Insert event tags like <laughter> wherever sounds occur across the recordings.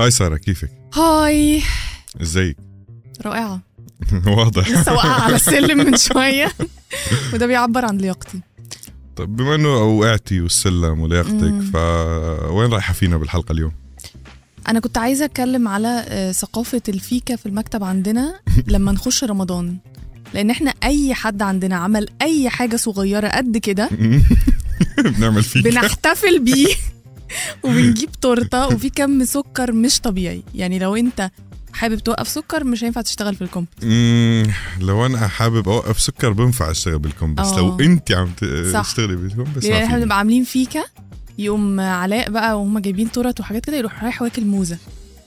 هاي سارة كيفك؟ هاي. إزيك؟ رائعة. <laughs> واضح. <laughs> لسه واقعة على السلم من شوية. وده بيعبر عن لياقتي. طيب بما إنه وقعتي والسلم ولياقتك. فوين رايحة فينا بالحلقة اليوم؟ أنا كنت عايزة أتكلم على آه، ثقافة الفيكا في المكتب عندنا <laughs> لما نخش رمضان. لأن إحنا أي حد عندنا عمل أي حاجة صغيرة قد كده بنعمل فيك بنحتفل بيه. وبنجيب تورتة وفي كم سكر مش طبيعي. يعني لو انت حابب توقف سكر مش هينفع تشتغل في الكومب. لو أنا حابب أوقف سكر بنفع أشتغل بالكم بس آه. لو أنت عم. تشتغلي بالكم بس ما إحنا. بنبقى عاملين فيكا يقوم علاء بقى وهم جايبين تورت وحاجات كده يروح رايح واكل موزة.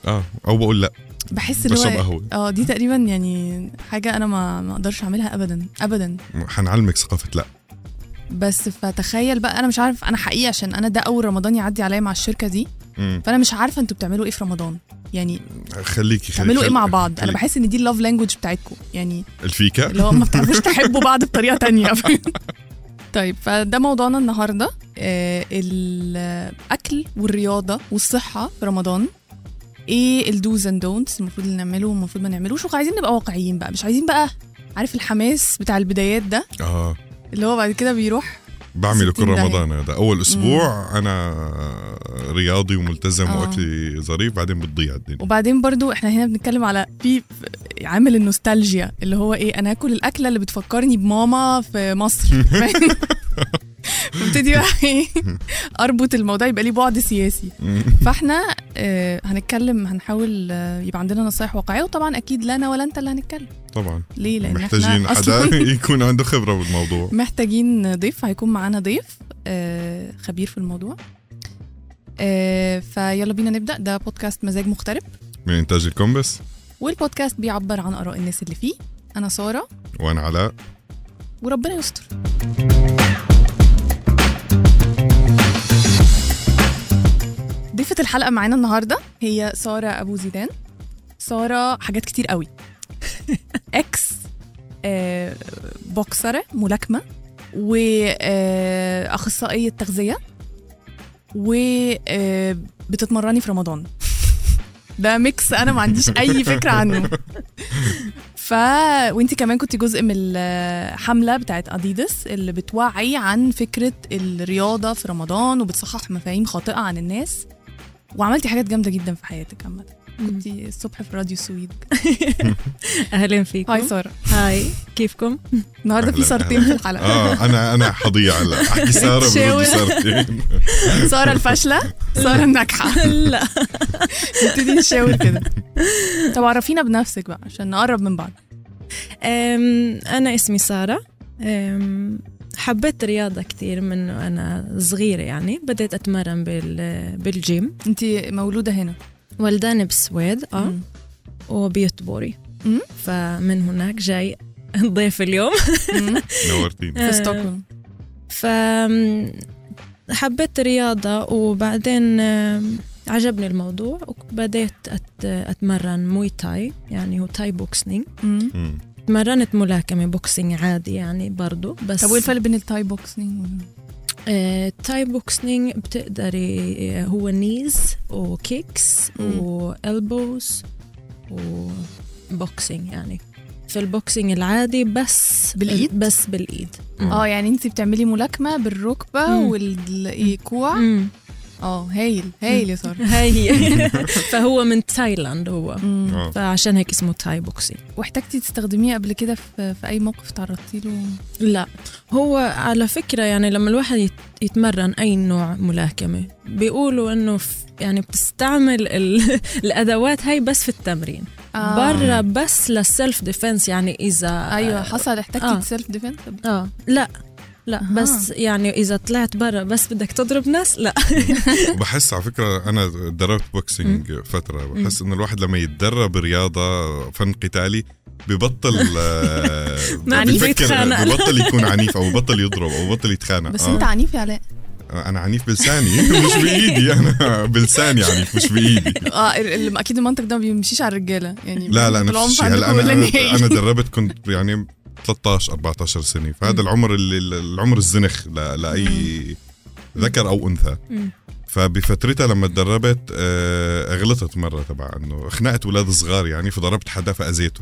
آه أو بقول لأ. بحس اللي بشرب هو آه دي تقريبا يعني حاجة أنا ما أقدرش أعملها ابدا ابدا. حنعلمك ثقافة لأ. بس فتخيل بقى أنا مش عارف أنا حقيقه عشان أنا ده أول رمضان يعدي عليا مع الشركة دي مم. فأنا مش عارفة أنتوا بتعملوا إيه في رمضان. يعني خليكي خليكي بتعملوا إيه مع بعض؟ أنا خليكي. بحس إن دي ال love language بتاعتكم يعني ال fika؟ اللي هو ما بتعرفوش <laughs> تحبوا بعض بطريقة تانية. <laughs> طيب فده موضوعنا النهارده. آه الأكل والرياضة والصحة في رمضان. إيه ال dos and don'ts المفروض اللي نعمله والمفروض ما نعملوش؟ وعايزين نبقى واقعيين بقى مش عايزين بقى عارف الحماس بتاع البدايات ده؟ آه. اللي هو بعد كده بيروح بعمله كل 60 داهية. رمضان هذا أول أسبوع أنا رياضي وملتزم آه. وأكلي ظريف بعدين بتضيع الدنيا وبعدين برضو إحنا هنا بنتكلم على في عامل النوستالجيا اللي هو إيه أنا هاكل الأكلة اللي بتفكرني بماما في مصر؟ <laughs> <laughs> ببتدي بقى إيه أربط الموضوع يبقى ليه بعد سياسي. فإحنا آه هنتكلم هنحاول آه يبقى عندنا نصايح واقعية وطبعا أكيد لا أنا ولا أنت اللي هنتكلم. طبعا. ليه؟ لأن محتاجين حدا <laughs> يكون عنده خبرة بالموضوع محتاجين ضيف هيكون معانا ضيف آه خبير في الموضوع. فيلا بينا نبدأ. ده بودكاست مزاج مغترب من إنتاج الكومبس. والبودكاست بيعبر عن آراء الناس اللي فيه. أنا سارة. وأنا علاء. وربنا يستر. ضيفة الحلقة معانا النهاردة هي سارة أبو زيدان. سارة حاجات كتير قوي. <laughs> إكس آه، بوكسرة ملاكمة وأخصائية تغذية وبتتمرني في رمضان. <laughs> ده mix أنا ما عنديش أي <laughs> فكرة عنه. ف وإنت كمان كنت جزء من الحمله بتاعت اديداس اللي بتوعي عن فكرة الرياضة في رمضان وبتصحح مفاهيم خاطئة عن الناس. وعملتي حاجات جامدة جدا في حياتك عامة. كنت الصبح في راديو السويد <laughs> أهلا فيكم. Hi سارة. Hi. كيفكم؟ النهارده في سارتين في الحلقة. آه أنا أنا حضيع هلا. أحكي <laughs> سارة سارتين <laughs> سارة الفاشلة سارة الناجحة. لا. نبتدي نشاور كده. طب عرفينا بنفسك بقى عشان نقرب من بعض. أم، أنا اسمي سارة. أم، حبيت الرياضة كثير من أنا صغيرة يعني بديت أتمرن بال بالجيم انت مولودة هنا ولداني بالسويد آه مم. وبيوتبوري مم. فمن هناك جاي ضيف اليوم. <laughs> نورتيني في ستوكهولم ف حبيت الرياضة وبعدين أم، عجبني الموضوع وبديت أت- أتمرن Muay Thai يعني هو Thai. مم. تمرنت ملاكمة boxing عادي يعني برضو بس طب وايه الفرق بين ال Thai boxing آه، Thai boxing بتقدري آه، هو knees و kicks مم. و elbows و boxing يعني في ال boxing العادي بس بالإيد؟ بس بالإيد آه يعني انت بتعملي ملاكمة بالركبة. والكوع مم. آه هايل هايل يا ساره هاي هي فهو من تايلاند هو مم. فعشان هيك اسمه Thai boxing واحتجتي تستخدميه قبل كده في, في أي موقف تعرضتي له؟ لا. هو على فكرة يعني لما الواحد يت- يتمرن أي نوع ملاكمة بيقولوا إنه ف- يعني بتستعمل ال- <laughs> الأدوات هاي بس في التمرين. آه. برا بس لل self defense يعني إذا أيوه حصل. احتجتي آه. self defense آه. لا. لا. بس يعني إذا طلعت برا بس بدك تضرب ناس لا. <laughs> بحس على فكرة أنا دربت boxing فترة بحس إنه الواحد لما يتدرب رياضة فن قتالي ببطل <laughs> آه، عنيف بفكر يتخانق. ببطل يكون <laughs> عنيف أو ببطل يضرب أو ببطل يتخانق. بس آه. أنت عنيف يا علاء؟ أنا عنيف بلساني مش بإيدي أنا بلساني عنيف مش بإيدي. آه أكيد المنطق ده ما بيمشيش على الرجالة يعني لا لا نفس الشيء. هلا أنا ولا أنا دربت كنت يعني 13 14 سنة. فهذا العمر اللي العمر الزنخ لأي ذكر أو أنثى. مم. فبفترتها لما تدربت آه، غلطت مرة تبع إنه خنقت أولاد صغار يعني فضربت حدا فأذيته.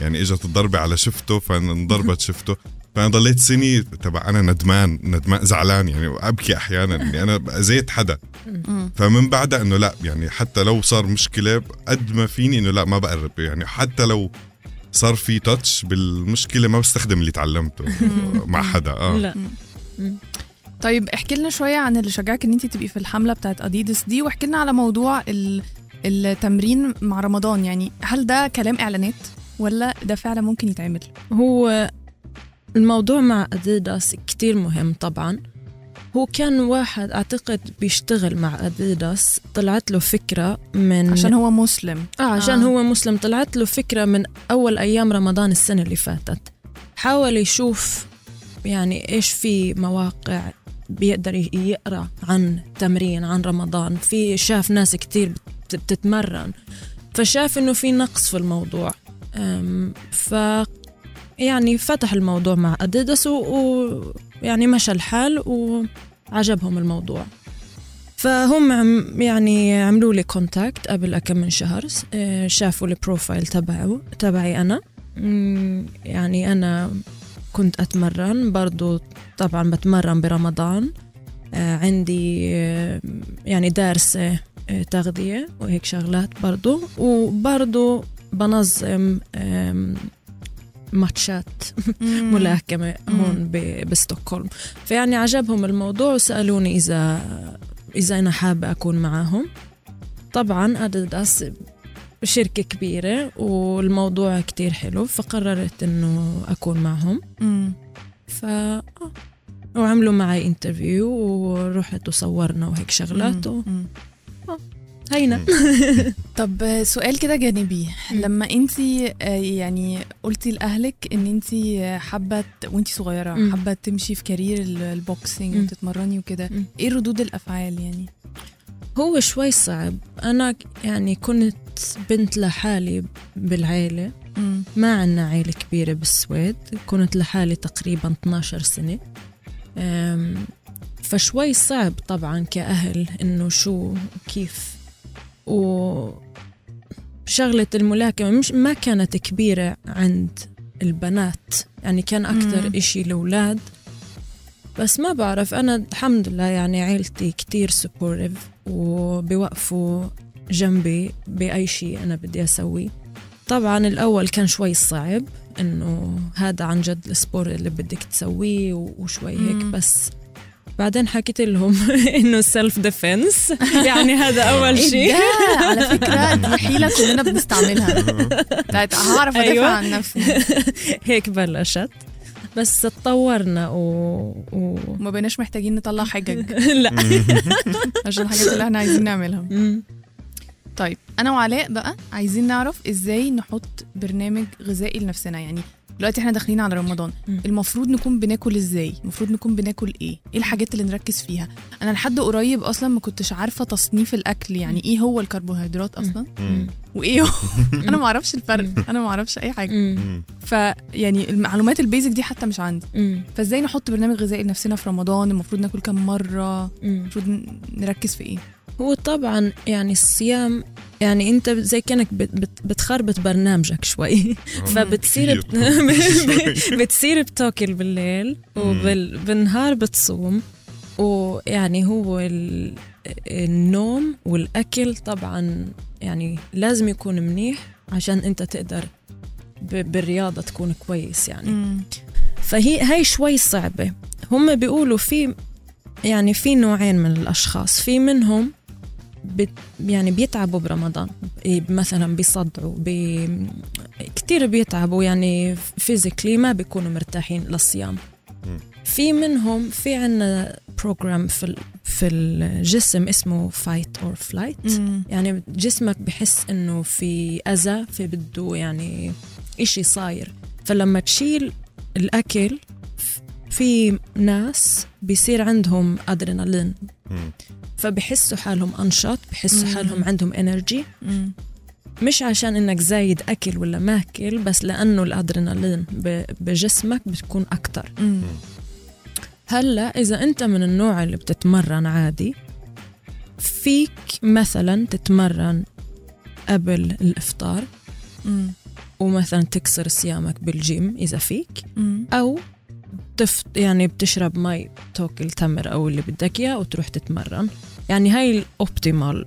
يعني إجت الضربة على شفته فانضربت شفته. فأنا ضليت سنة تبع أنا ندمان ندمان زعلان يعني أبكي أحيانا. اني أنا أذيت حدا. فمن بعدها إنه لا يعني حتى لو صار مشكلة قد ما فيني إنه لا ما بقرب. يعني حتى لو صار في تاتش بالمشكلة ما بستخدم اللي تعلمته. مع حدا آه. لا. طيب احكي لنا شوية عن اللي شجعك إن انت تبقي في الحملة بتاعت اديدس دي واحكي لنا على موضوع ال- التمرين مع رمضان. يعني هل ده كلام إعلانات ولا ده فعلا ممكن يتعمل؟ هو الموضوع مع أديداس كتير مهم طبعا. هو كان واحد أعتقد بيشتغل مع أديداس طلعت له فكرة من عشان هو مسلم. آه عشان آه. هو مسلم. طلعت له فكرة من أول أيام رمضان السنة اللي فاتت. حاول يشوف يعني إيش في مواقع بيقدر ي- يقرأ عن تمرين عن رمضان. في شاف ناس كتير بت- بتتمرن. فشاف إنه في نقص في الموضوع. ف يعني فتح الموضوع مع أديداس و- ويعني مشى الحال وعجبهم الموضوع. فهم يعني عملوا لي contact قبل كم من شهر آه، شافوا ال profile تبعه تبعي مم، يعني أنا كنت أتمرن برضو طبعا بتمرن برمضان. آه، عندي آه، يعني دارسة تغذية وهيك شغلات برضو. وبرضو بنظم ماتشات ملاكمة هون بستوكهولم فيعني عجبهم الموضوع وسألوني إذا إذا أنا حابة أكون معاهم طبعا أديداس شركة كبيرة والموضوع كتير حلو فقررت إنه أكون معهم. ف. وعملوا معي interview ورحت وصورنا وهيك شغلات مم. هينا <laughs> طب سؤال كده جانبي. لما انت يعني قلتي لأهلك إن انت حابة وانت صغيرة. حابة تمشي في career ال- ال boxing. وتتمرني وكده. إيه ردود الأفعال يعني هو شوي صعب أنا يعني كنت بنت لحالي بالعيلة مم. ما عنا عيلة كبيرة بالسويد كنت لحالي تقريبا 12 سنة أم، فشوي صعب طبعا كأهل إنه شو كيف و شغلة الملاكمة مش ما كانت كبيرة عند البنات يعني كان أكثر. إشي الأولاد بس ما بعرف أنا الحمد لله يعني عيلتي كتير سبوريف وبيوقفوا جنبي بأي شيء أنا بدي أسويه طبعا الأول كان شوي صعب إنه هذا عن جد ال sport اللي بدك تسويه وشوي هيك. بس بعدين حكيت لهم <laughs> إنه self defense يعني هذا أول إيه شيء. على فكرة دي حيله كلنا بنستعملها. هعرف ادافع أيوة. عن نفسي. <laughs> هيك بلشت. بس تطورنا و... و... وما بقيناش محتاجين نطلع حجج. <laughs> لا. عشان الحاجات اللي إحنا عايزين نعملها. طيب أنا وعلاء بقى عايزين نعرف إزاي نحط برنامج غذائي لنفسنا. يعني دلوقتي إحنا داخلين على رمضان. مم. المفروض نكون بناكل إزاي؟ المفروض نكون بناكل إيه؟ إيه الحاجات اللي نركز فيها؟ أنا لحد قريب أصلا ما كنتش عارفة تصنيف الأكل يعني إيه هو الكربوهيدرات أصلا؟ مم. وايه هو؟ <laughs> أنا ما أعرفش الفرق. أنا ما أعرفش أي حاجة. فيعني المعلومات البيزك دي حتى مش عندي. فازاي نحط برنامج غذائي لنفسنا في رمضان؟ المفروض ناكل كم مرة. المفروض نركز في إيه؟ هو طبعا يعني الصيام يعني أنت زي كأنك بت بت بتخربط برنامجك شوي. <laughs> فبتصير كتير. بت... <laughs> <laughs> بتصير بتاكل بالليل وبالنهار بتصوم. ويعني هو ال... النوم والأكل طبعا يعني لازم يكون منيح عشان أنت تقدر ب... بالرياضة تكون كويس يعني. فهي هاي شوي صعبة. هم بيقولوا في يعني في نوعين من الأشخاص. في منهم بت يعني بيتعبوا برمضان. إيه مثلا بيصدعوا بي كتير بيتعبوا يعني physically ما بيكونوا مرتاحين للصيام. في منهم في عنا program في ال- في الجسم اسمه fight or flight يعني جسمك بحس إنه في أذى في بده يعني إشي صاير. فلما تشيل الأكل في ناس بيصير عندهم ادرينالين مم. فبحسوا حالهم أنشط بحسوا مم. حالهم عندهم انرجي مش عشان إنك زايد أكل ولا ماكل بس لأنه الأدرينالين ب- بجسمك بتكون أكتر هلأ إذا أنت من النوع اللي بتتمرن عادي فيك مثلا تتمرن قبل الإفطار مم. ومثلا تكسر صيامك بالجيم إذا فيك مم. أو تفت يعني بتشرب مي تاكل تمر أو اللي بدك إياه وتروح تتمرن يعني هاي ال optimal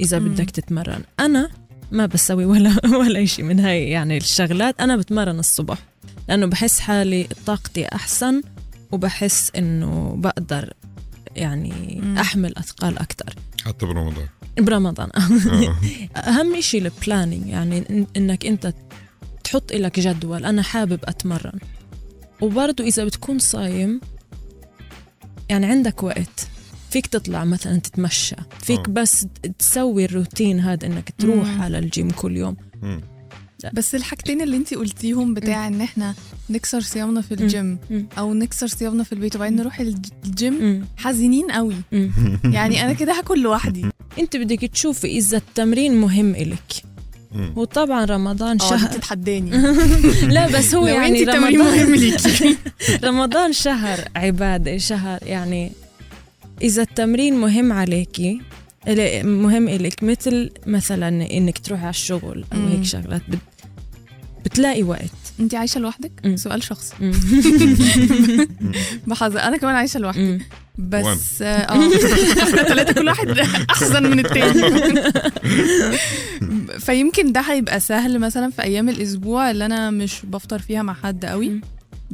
إذا مم. بدك تتمرن. أنا ما بسوي ولا <laughs> ولا شيء من هاي يعني الشغلات. أنا بتمرن الصبح لأنه بحس حالي طاقتي أحسن وبحس إنه بقدر يعني مم. أحمل أثقال أكتر. حتى برمضان. برمضان. <laughs> آه. أهم شيء ال planning يعني إن- إنك أنت تحط لك جدول. أنا حابب أتمرن. وبرضه إذا بتكون صايم يعني عندك وقت. فيك تطلع مثلا تتمشى فيك آه. بس تسوي الروتين هذا إنك تروح مم. على الجيم كل يوم مم. بس الحاجتين اللي انتي قلتيهم بتاع إن إحنا نكسر صيامنا في الجيم مم. أو نكسر صيامنا في البيت وبعدين نروح الج- الجيم مم. حزينين قوي مم. يعني أنا كده هاكل لوحدي <laughs> أنت بدك تشوفي إذا التمرين مهم إلك مم. وطبعا رمضان آه شهر بتتحداني <laughs> لا بس هو يعني رمضان مهم ليكي <laughs> رمضان شهر عبادة شهر يعني إذا التمرين مهم عليكي مهم إلك مثل مثلا إنك تروحي على الشغل أو مم. هيك شغلات بت بتلاقي وقت انتي عايشة لوحدك مم. سؤال شخصي. <laughs> بحظ أنا كمان عايشة لوحدي مم. بس آه <laughs> إحنا ثلاثة كل واحد <laughs> أحسن من التاني فيمكن ده هيبقى سهل مثلا في أيام الأسبوع اللي أنا مش بفطر فيها مع حد قوي مم.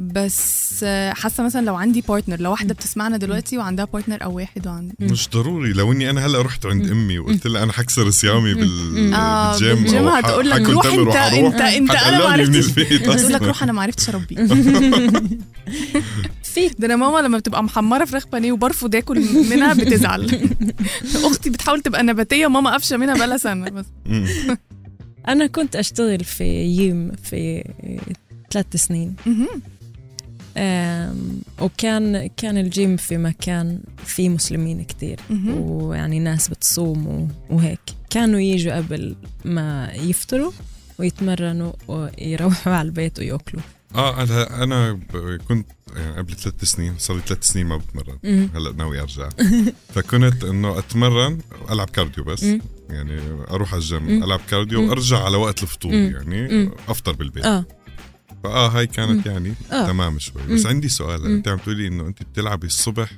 بس آه، حاسة مثلا لو عندي partner لو واحدة بتسمعنا دلوقتي وعندها partner أو واحد وعندي مش ضروري. لو إني أنا هلأ رحت عند أمي وقلت لها أنا حكسر صيامي بال- آه بالجيم بالجيم أو ح- هتقول لك روح انت انت انت أنا ما عرفتش. هتقول لك. روح أنا ما عرفتش اربيه <laughs> فيك ده أنا ماما لما بتبقى محمرة فراخ بانيه وبرفض اكل منها بتزعل. <laughs> أختي بتحاول تبقى نباتية ماما قافشه منها بقالها سنة بس. أنا كنت أشتغل في ييم في ثلاث سنين. وكان كان الجيم في مكان فيه مسلمين كتير مهم. ويعني ناس بتصوم وهيك كانوا يجوا قبل ما يفطروا ويتمرنوا ويروحوا على البيت وياكلوا آه أنا كنت يعني قبل ثلاث سنين صار لي ثلاث سنين ما بتمرن. هلا ناوي ارجع فكنت انه اتمرن والعب cardio بس مم. يعني أروح على الجيم. العب cardio. وارجع على وقت الفطور. يعني. افطر بالبيت آه فاه هاي كانت يعني آه. تمام شوي بس مم. عندي سؤال. أنت عم تقولي إنه أنت بتلعبي الصبح.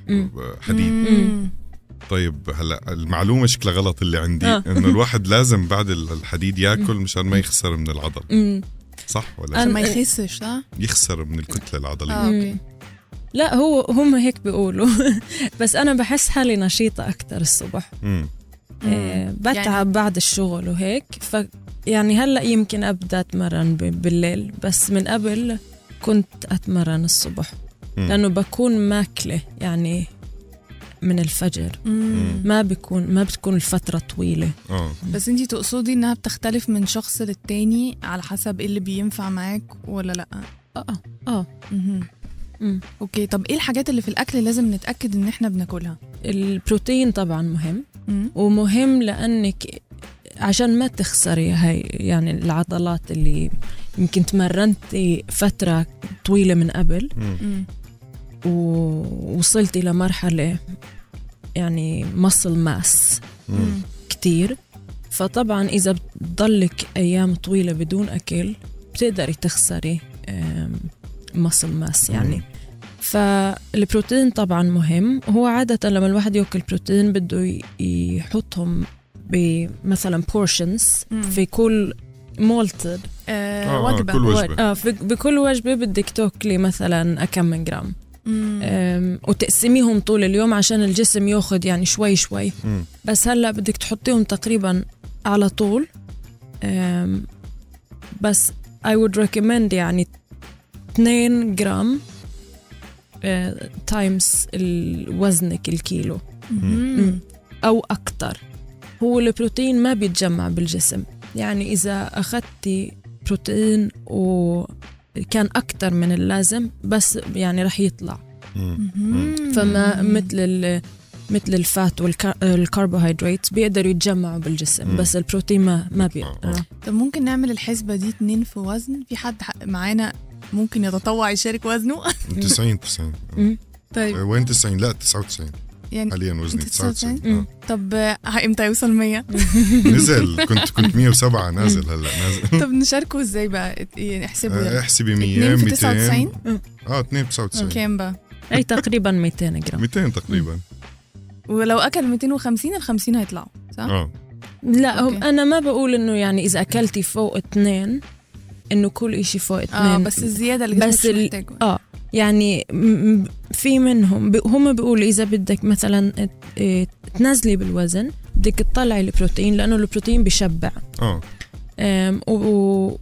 حديد مم. طيب هلأ المعلومة شكلها غلط اللي عندي آه. إنه <laughs> الواحد لازم بعد الحديد ياكل مشان ما يخسر من العضل مم. صح ولا عشان أنا- ما يخسش صح؟ يخسر من الكتلة العضلية آه أوكي لا هو هم هيك بيقولوا <laughs> بس أنا بحس حالي نشيطة أكثر الصبح مم. آه مم. بتعب يعني- بعد الشغل وهيك ف يعني هلا يمكن أبدأ أتمرن بالليل بس من قبل كنت أتمرن الصبح مم. لأنه بكون ماكلة يعني من الفجر مم. ما بيكون ما بتكون الفترة طويلة آه بس انتي تقصدي إنها بتختلف من شخص للتاني على حسب إيه اللي بينفع معاك ولا لأ آه آه. مم. أوكي طب إيه الحاجات اللي في الأكل لازم نتأكد إن إحنا بناكلها البروتين طبعا مهم مم. ومهم لأنك عشان ما تخسري هاي يعني العضلات اللي يمكن تمرنتي فترة طويلة من قبل مم. ووصلتي لمرحلة يعني muscle mass مم. كتير فطبعا إذا بتضلك أيام طويلة بدون أكل بتقدري تخسري muscle mass يعني مم. فالبروتين طبعا مهم هو عادة لما الواحد يأكل بروتين بده يحطهم بمثلا portions مم. في كل مولتد آه آه، وجبة كل وجبة. آه في- بكل وجبة بدك تاكلي مثلا كم من جرام مم. أم، وتقسميهم طول اليوم عشان الجسم ياخد يعني شوي شوي مم. بس هلأ بدك تحطيهم تقريبا على طول أم، بس I would recommend يعني 2 جرام times وزنك الكيلو مم. أو أكتر هو البروتين ما بيتجمع بالجسم. يعني إذا أخذتي بروتين وكان أكتر من اللازم بس يعني رح يطلع. فما مثل ال مثل الفات والكربوهيدرات بيقدروا يتجمعوا بالجسم مم. بس البروتين ما ما آه. بيقدر طب ممكن نعمل الحسبة دي اتنين في وزن؟ في حد معانا ممكن يتطوع يشارك وزنه؟ 90 90 مم. طيب. وين 90 لا 99 يعني حاليا وزني أنت 99 99؟ آه. طب آه، إمتى يوصل 100 <laughs> نزل كنت كنت 107 نازل هلأ نازل. طب نشاركه إزاي بقى؟ يعني احسبوا آه، يلا. احسبي 100 اتنين في 200 99 آه 2 99 كام بقى؟ أي تقريبا 200 جرام. 200 تقريبا. ولو أكل 250 ال 50 هيطلعوا صح؟ آه. لا هم okay. أنا ما بقول إنه يعني إذا أكلتي فوق اثنين إنه كل إشي فوق اثنين آه بس الزيادة اللي بس ال- آه. يعني في منهم. هم بيقولوا إذا بدك مثلا إيه، تنزلي بالوزن بدك تطلعي البروتين لأنه البروتين بشبع آه. و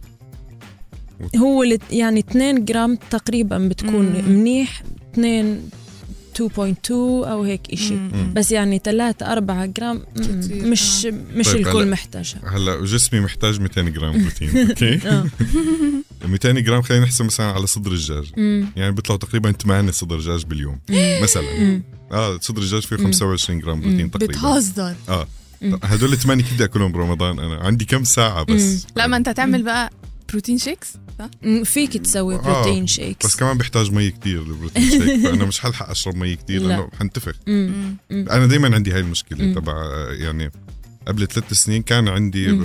هو يعني 2 جرام تقريبا بتكون مم. منيح 2 2.2 أو هيك إشي. مم. بس يعني 3 4 جرام مم، كتير، مش مش طيب الكل. محتاجها. هلا جسمي محتاج 200 جرام بروتين <laughs> okay؟ آه <laughs> 200 جرام خلينا نحسب مثلا على صدر الدجاج. يعني بيطلعوا تقريبا 8 صدر دجاج باليوم مثلا. مم. آه صدر الدجاج فيه مم. 25 جرام بروتين تقريبا. بتهزر. آه. هدول الثمانية كيف بدي أكلهم برمضان؟ أنا عندي كم ساعة بس؟ لا ما أنت هتعمل بقى protein shakes؟ فيك تسوي آه، protein shakes. بس كمان بيحتاج مي كتير ال protein shake <laughs> فأنا مش حلحق أشرب مي كتير لا. لأنه حنتفخ. أنا دائما عندي هاي المشكلة. تبع يعني قبل ثلاث سنين كان عندي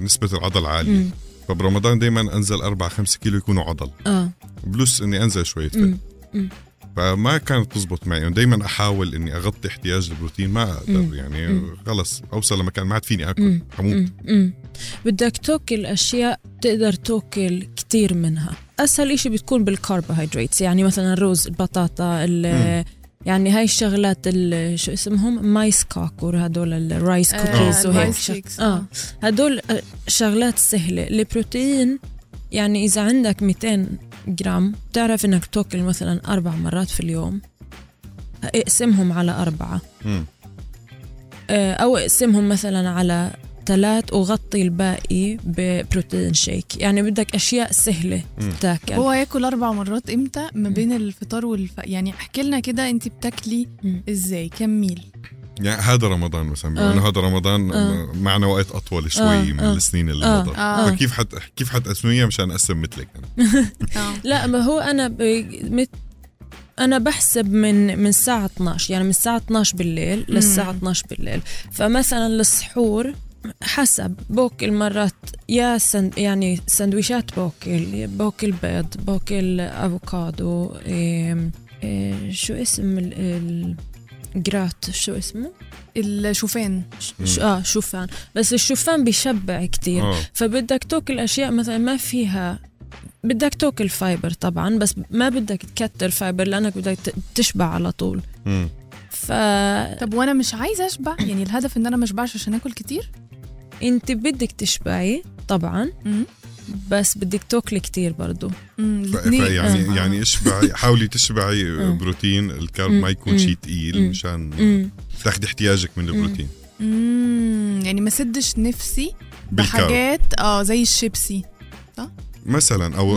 نسبة العضل عالية. مم. فبرمضان دائما أنزل 4 5 كيلو يكونوا عضل آه plus إني أنزل مم. مم. فما كانت تزبط معي دائما أحاول إني أغطي احتياج البروتين ما أقدر مم. يعني. خلص أوصل لمكان ما عاد فيني آكل. حموت. بدك تاكل أشياء تقدر تاكل كتير منها أسهل إشي بتكون بالكربوهيدراتس يعني مثلا الرز البطاطا ال- يعني هاي الشغلات ال- شو اسمهم؟ maize cracker هدول ال rice cookies آه، وهيك. آه آه. هدول آه، شغلات سهلة. البروتين يعني إذا عندك 200 جرام بتعرف إنك تاكل مثلا أربع مرات في اليوم. اقسمهم على أربعة. مم. آه، أو اقسمهم مثلا على ثلاث وغطي الباقي ب protein shake يعني بدك أشياء سهلة مم. تاكل هو ياكل أربع مرات إمتى ما بين الفطار والف يعني احكي لنا كده أنت بتاكلي. إزاي كم ميل يعني هذا رمضان مثلا بما آه. انه هذا رمضان آه. معنا وقت أطول شوي آه. من آه. السنين اللي آه. مضت آه. فكيف حت كيف حتقسميها مشان أقسم مثلك أنا <laughs> آه لا ما هو أنا ب... مت... أنا بحسب من من الساعة 12 يعني من الساعة 12 بالليل للساعة 12 بالليل فمثلا السحور حسب. باكل مرات يا سند يعني سندويشات باكل باكل بيض باكل أفوكادو إيه إيه شو اسم ال- الجرات؟ شو اسمه؟ الشوفان. ش... آه شوفان. بس الشوفان بيشبع كتير. آه. فبدك تاكل أشياء مثلا ما فيها بدك تاكل fiber طبعا بس ما بدك تكتر fiber لأنك بدك تشبع على طول. مم. ف طب وأنا مش عايزة أشبع؟ يعني الهدف إن أنا ما أشبعش عشان آكل كتير؟ انت بدك تشبعي طبعا مم. بس بدك تاكلي كتير. ف- الاتنين. فيعني آه. يعني اشبعي حاولي تشبعي <laughs> آه. بروتين ال carb. ما يكون. شيء ثقيل. مشان تاخدي احتياجك من البروتين مم. يعني ما سدش نفسي بحاجات آه زي الشيبسي مثلا أو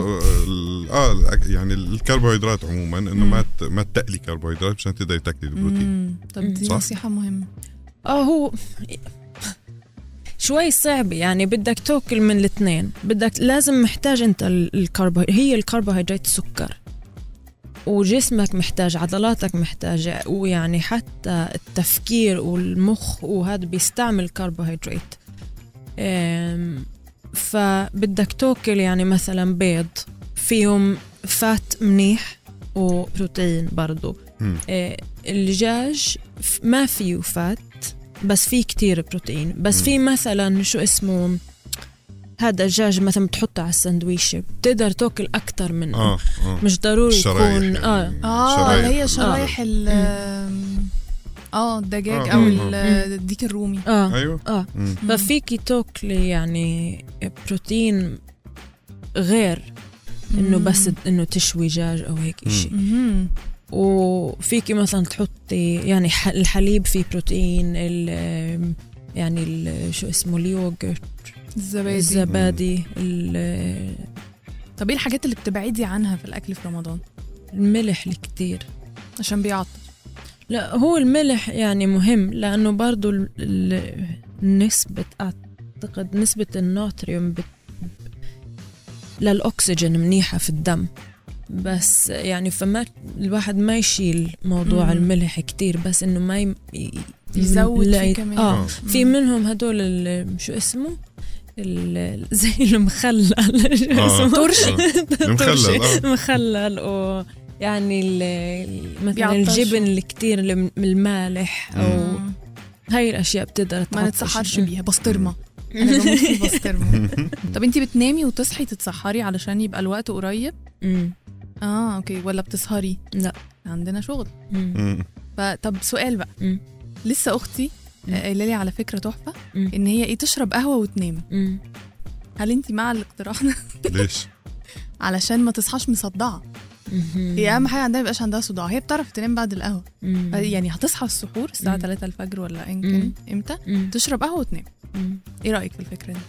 آه الأك- يعني الكربوهيدرات عموما إنه مم. ما ت- ما تقلي كربوهيدرات مشان تقدري تاكلي البروتين. طب دي صح. نصيحة مهمة آه هو شوي صعب يعني بدك تاكل من الاثنين. بدك لازم محتاج انت ال- الكربو هي الكربوهيدرات سكر وجسمك محتاج عضلاتك محتاجة ويعني حتى التفكير والمخ وهذا بيستعمل كربوهيدرات. فبدك تاكل يعني مثلا بيض فيهم فات منيح وبروتين برضو. آه، الدجاج ما فيه فات. بس فيه كتير بروتين بس. في مثلا شو اسمه هذا الدجاج مثلا بتحطه على السندويشة بتقدر تاكل أكتر منه آه آه مش ضروري يكون يعني. آه آه. اللي هي شرايح ال آه الدجاج آه، أو آه، ال- آه. الديك الرومي آه أيوه آه مم. ففيكي تاكلي يعني بروتين غير إنه بس إنه تشوي دجاج أو هيك مم. وفيكي مثلا تحطي يعني الحليب فيه بروتين ال يعني ال شو اسمه اليوغurt الزبادي. الزبادي ال- طب إيه الحاجات اللي بتبعدي عنها في الأكل في رمضان؟ الملح الكتير. عشان بيعطل. لا هو الملح يعني مهم ال- ال- نسبة أعتقد نسبة الناتريوم بت... للأكسجين منيحة في الدم. بس يعني فما الواحد ما يشيل موضوع مم. الملح كتير بس إنه ما ي... يزود لا فيه كمان. آه آه. في منهم هدول ال- شو اسمه ال- زي المخلل <laughs> شو آه. اسمه ترش. آه. المخلل آه مخلل و يعني مثلا. الجبن اللي كتير الم- المالح أو مم. هاي الأشياء بتقدر ما. نتسحرش بيها بسطرمة أنا بموت في <laughs> البسطرمه طب انت بتنامي وتصحي تتسحري علشان يبقى الوقت قريب. آه أوكي ولا بتسهري لا عندنا شغل مم. فطب سؤال بقى مم. لسه أختي. آه، قايلة لي على فكرة تحفة. إن هي إيه تشرب قهوة وتنام مم. هل انت مع الاقتراح ده <laughs> ليش؟ علشان ما تصحاش مصدعة. هي أهم حاجة عندها يبقاش عندها صداع هي بتعرف تنام بعد القهوة. يعني هتصحى السحور الساعة مم. 3 الفجر ولا مم. كان إمتى. تشرب قهوة وتنام. إيه رأيك في الفكرة دي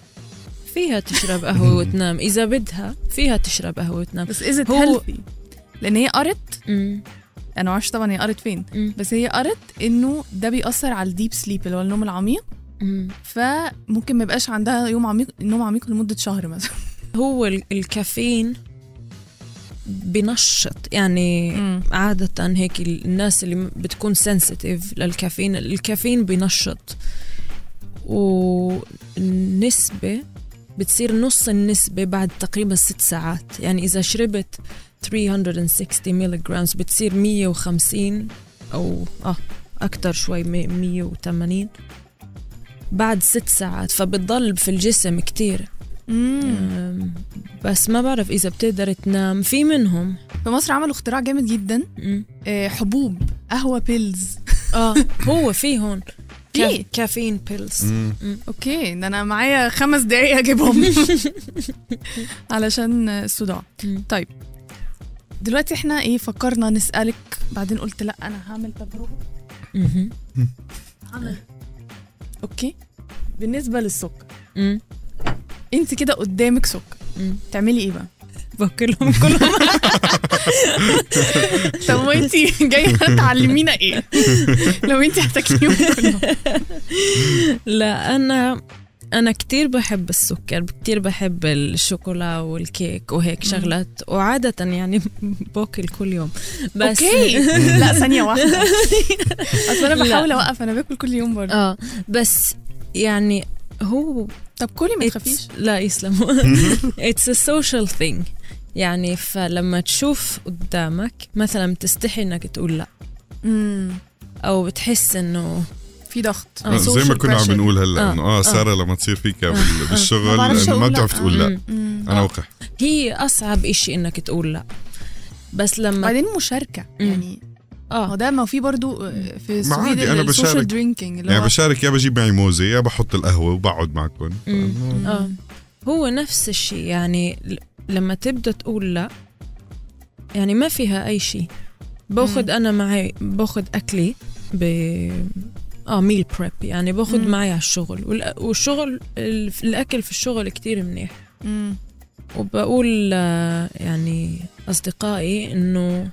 فيها تشرب قهوة <laughs> وتنام. إذا بدها فيها تشرب قهوة وتنام. بس is هو- healthy لأن هي قرت. مم. أنا ما أعرفش طبعا هي قرت فين. مم. بس هي قرت إنه ده بيأثر على ال deep sleep اللي هو النوم العميق. مم. فممكن ما يبقاش عندها يوم عميق نوم عميق لمدة شهر مثلا. <laughs> هو ال- الكافيين بنشط. يعني عادة هيك الناس اللي بتكون sensitive للكافيين الكافيين بنشط والنسبة بتصير نص النسبة بعد تقريبا ست ساعات. يعني إذا شربت 360 milligrams بتصير 150 أو آه أكتر شوي مي- 180 بعد ست ساعات فبتضل في الجسم كتير. أم، بس ما بعرف إذا بتقدر تنام. في منهم. في مصر عملوا اختراع جامد جدا. مم. آه، حبوب قهوة pills آه <laughs> هو في هون. كا- caffeine pills مم. okay. ده أنا معايا خمس دقايق أجيبهم. <laughs> علشان الصداع. طيب. دلوقتي إحنا إيه فكرنا نسألك بعدين قلت لأ أنا هعمل تجربة. هعمل. okay. بالنسبة للسكر. أنت كده قدامك سكر. تعملي إيه بقى؟ باكلهم كلهم طب وانت جاية تعلمينا إيه لو انت هتاكليهم كلهم لا أنا أنا كتير بحب السكر كتير بحب الشوكولا والكيك وهيك شغلات وعادة يعني باكل كل يوم. بس أوكي. <laughs> لا ثانية واحدة. أصل أنا. بحاول أوقف أنا باكل كل يوم برضه. آه بس يعني هو طب كلي ما تخافيش. لا يسلم. <laughs> It's a social thing. يعني فلما تشوف قدامك مثلا بتستحي إنك تقول لا. امم أو بتحس إنه في ضغط. آه، آه، زي ما كنا عم. بنقول هلأ آه، إنه آه آه. سارة لما تصير فيك بال- بالشغل ما بعرفش انه ما بتعرف. تقول لا. أنا آه. وقح هي أصعب إشي إنك تقول لا. بس لما بعدين مشاركة مم. يعني. هو آه ده ما في برضو آه، في السويد السوشيال بشارك. درينكينج اللي يعني بشارك يا بجيب معي موزة يا بحط القهوة وبقعد معكم. آه. هو نفس الشيء يعني لما تبدأ تقول لا يعني ما فيها أي شيء باخذ. أنا معي باخذ أكلي ب آه meal prep يعني باخذ. معي على الشغل والشغل ال- الأكل في الشغل كتير منيح مم. وبقول آه، يعني أصدقائي إنه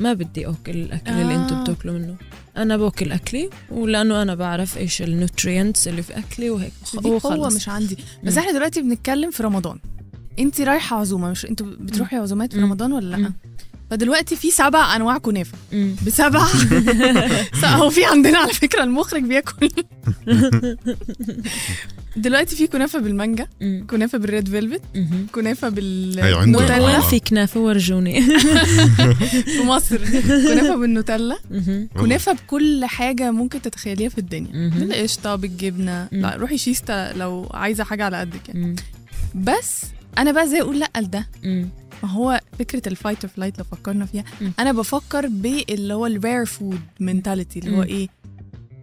ما بدي آكل الأكل اللي آه. أنتم بتاكلوا منه أنا باكل أكلي ولأنه أنا بعرف إيش ال nutrients اللي في أكلي وهيك وخلص. مش عندي بس. إحنا دلوقتي بنتكلم في رمضان انت رايحة عزومة مش أنتوا بتروحي عزومات في. رمضان ولا لأ. فدلوقتي في سبع أنواع كنافة. بسبع <laughs> هو في عندنا على فكرة المخرج بياكل <laughs> دلوقتي في كنافة بالمانجا. كنافة بالريد فيلفت. كنافة بال هي عندنا. نوتيلا وين آه. في كنافة ورجوني <laughs> في مصر كنافة بالنوتيلا. كنافة بكل حاجة ممكن تتخيليها في الدنيا. بالقشطة بالجبنة. لا روحي شيستا لو عايزة حاجة على قدك يعني. بس أنا بقى زي أقول لأ لده. ما هو فكرة ال fight or flight لو فكرنا فيها مم. أنا بفكر باللي هو ال rare food mentality اللي هو. إيه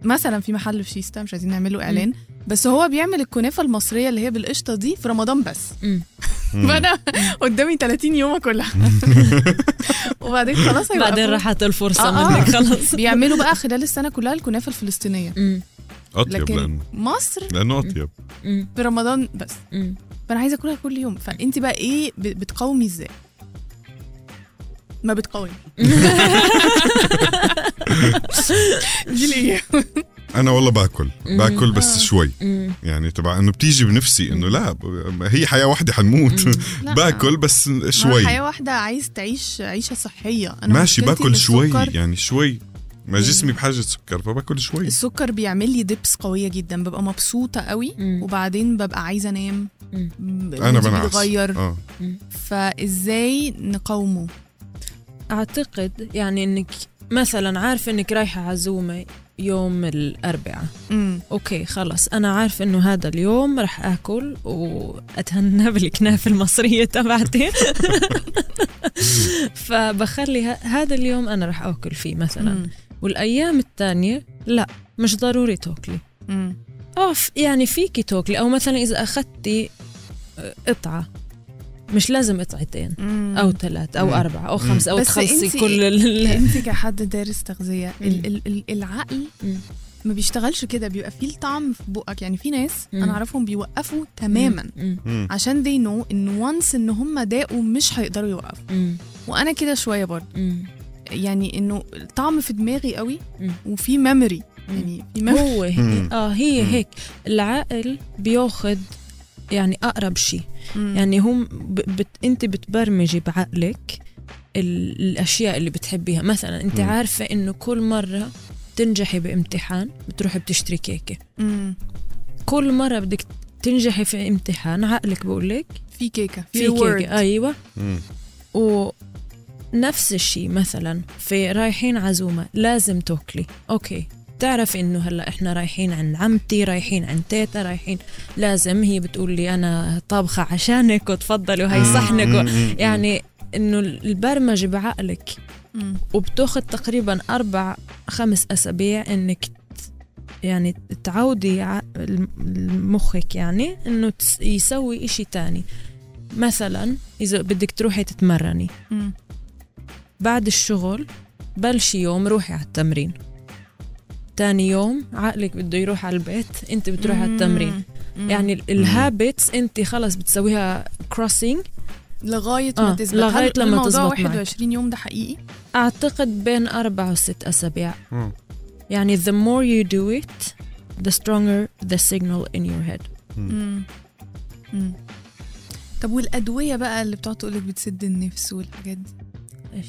مثلا في محل في شيستا مش عايزين نعمله إعلان بس هو بيعمل الكنافة المصرية اللي هي بالقشطة دي في رمضان بس. <laughs> فأنا قدامي 30 يوم اكلها وبعدين خلاص هيوقفوا. بعدين راحت الفرصة آه، آه. منك خلص بيعملوا بقى خلال السنة كلها الكنافة الفلسطينية. أطيب لكن لأنه مصر لأنه أطيب. في رمضان بس. فأنا عايزة أكلها كل يوم. فانت بقى إيه بتقاومي إزاي؟ ما بتقاومي. <laughs> دي ليه؟ أنا والله باكل. باكل بس آه. شوي. يعني تبع إنه بتيجي بنفسي إنه لا هي حياة واحدة حنموت. <laughs> باكل بس شوي. حياة واحدة عايز تعيش عيشة صحية. أنا ماشي باكل شوي يعني شوي. ما مم. جسمي بحاجة سكر فباكل شوي. السكر بيعمل لي دبس قوية جدا ببقى مبسوطة قوي مم. وبعدين ببقى عايزة أنام. مم. أنا بنعس. بيتغير آه. فإزاي نقاومه؟ أعتقد يعني إنك مثلا عارفه إنك رايحة عزومه يوم الأربعاء. امم أوكي خلص أنا عارفه إنه هذا اليوم رح آكل وأتهنى <laughs> بالكنافة المصرية تبعتي. <laughs> فبخلي ه- هذا اليوم أنا رح آكل فيه مثلا. والأيام الثانية لا مش ضروري تاكلي امم آه يعني فيكي تاكلي أو مثلا إذا أخذتي آه، قطعة مش لازم قطعتين أو ثلاث أو. أربعة أو خمسة أو تخلصي كل ال- انت كحد دارس ال- العقل مم. ما بيشتغلش كده بيبقى فيه الطعم في بقك يعني في ناس مم. أنا أعرفهم بيوقفوا تماما مم. مم. عشان they know إن وانس إن هم داقوا مش هيقدروا يوقفوا مم. وأنا كده شوية برضه. يعني إنه الطعم في دماغي قوي. وفي ميموري. يعني في memory. هو هي مم. آه هي مم. هيك العقل بياخد يعني أقرب شيء. يعني هم ب... بت... أنت بتبرمجي بعقلك ال... الأشياء اللي بتحبيها مثلا أنت مم. عارفة إنه كل مرة تنجحي بامتحان بتروحي بتشتري كيكة مم. كل مرة بدك تنجحي في امتحان عقلك بقول لك في كيكة في word. كيكه أيوه مم. ونفس الشيء مثلا في رايحين عزومة لازم تاكلي أوكي تعرف إنه هلأ إحنا رايحين عند عمتي رايحين عند تيتا رايحين لازم هي بتقول لي أنا طابخة عشانك وتفضلي وهي. صحنك و... يعني إنه البرمجة بعقلك مم. وبتاخد تقريبا أربع خمس أسابيع إنك يعني تعودي مخك يعني إنه تس- يسوي إشي تاني مثلا إذا بدك تروحي تتمرني. بعد الشغل بلشي يوم روحي على التمرين. تاني يوم عقلك بده يروح على البيت انت بتروحي على التمرين. يعني ال habits انت خلص بتسويها crossing لغاية ما آه، تثبت لغاية هل لما الموضوع تزبط معك. 21 يوم ده حقيقي؟ أعتقد بين أربع وست أسابيع. مم. يعني the more you do it the stronger the signal in your head. مم. مم. طب والأدوية بقى اللي بتقعد تقولك بتسد النفس والحاجات دي؟ إيش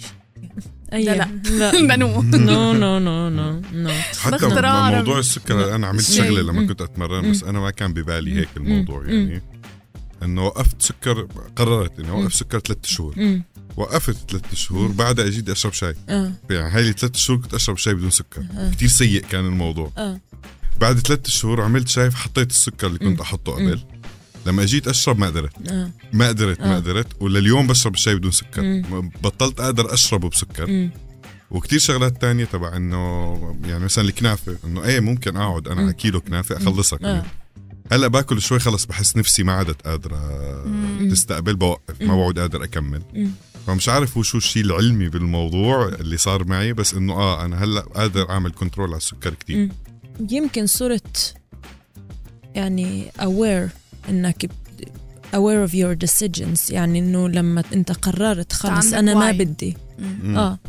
لا، أي <laughs> لا. نو نو نو نو نو حتى موضوع. السكر أنا عملت شيء. شغلة لما مم. كنت أتمرن بس أنا ما كان ببالي هيك. الموضوع. يعني إنه وقفت سكر قررت إني. اوقف سكر ثلاث شهور. وقفت ثلاث شهور. بعدها أجيت أشرب شاي آه يعني هاي ثلاث شهور كنت أشرب شاي بدون سكر كثير سيء كان الموضوع بعد ثلاث شهور عملت شاي حطيت السكر اللي كنت. أحطه قبل لما أجيت أشرب ما قدرت آه ما قدرت ما آه. قدرت ولليوم بشرب الشاي بدون سكر مم. بطلت أقدر أشربه بسكر مم. وكتير شغلات تانية تبع إنه يعني مثلا الكنافة إنه إيه ممكن أقعد أنا. على كيلو كنافة أخلصها آه. كمان هلأ باكل شوي خلص بحس نفسي ما عادت قادرة مم. تستقبل بوقف ما. بعود قادر أكمل مم. فمش عارف هو شو الشيء العلمي بالموضوع اللي صار معي بس إنه آه أنا هلأ قادر أعمل كنترول على السكر كتير مم. يمكن صرت يعني aware إنك aware of your decisions يعني إنه لما أنت قررت خلص أنا ما. بدي مم. آه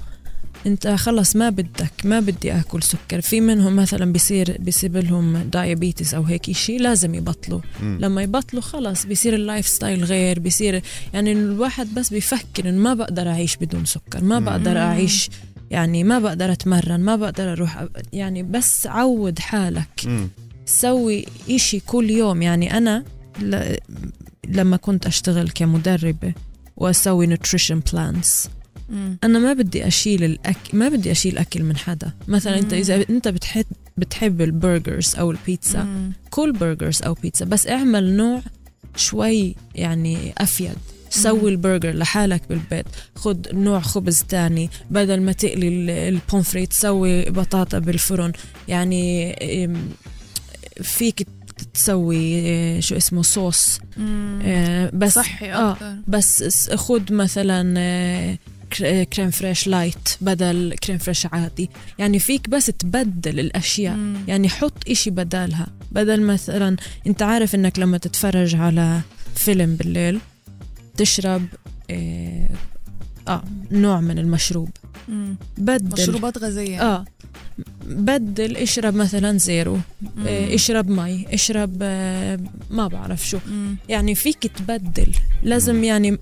أنت خلص ما بدك ما بدي آكل سكر في منهم مثلا بيصير بيصيب لهم diabetes أو هيك شيء لازم يبطلوا مم. لما يبطلوا خلص بيصير ال lifestyle غير بيصير يعني الواحد بس بيفكر إنه ما بقدر أعيش بدون سكر ما. بقدر أعيش يعني ما بقدر أتمرن ما بقدر أروح يعني بس عود حالك مم. سوي إشي كل يوم يعني أنا ل... لما كنت أشتغل كمدربة وأسوي nutrition plans مم. أنا ما بدي أشيل الأكل ما بدي أشيل أكل من حدا. مثلا أنت مم. إذا أنت بتحب بتحب ال burgers أو البيتزا مم. كل burgers أو بيتزا بس اعمل نوع شوي يعني أفيد. سوي البرجر لحالك بالبيت. خد نوع خبز تاني. بدل ما تقلي ال- ال pommes frites سوي بطاطا بالفرن. يعني فيك تسوي إيه، شو اسمه صوص. آه، بس صحي آه أكتر. بس خد مثلا آه، crè- crème fraîche light بدل crème fraîche عادي. يعني فيك بس تبدل الأشياء. مم. يعني حط إشي بدالها. بدل مثلا أنت عارف إنك لما تتفرج على فيلم بالليل تشرب آه، آه نوع من المشروب مم. بدل مشروبات غازية آه بدل اشرب مثلا zero مم. آه، اشرب مي اشرب آه، ما بعرف شو مم. يعني فيك تبدل لازم يعني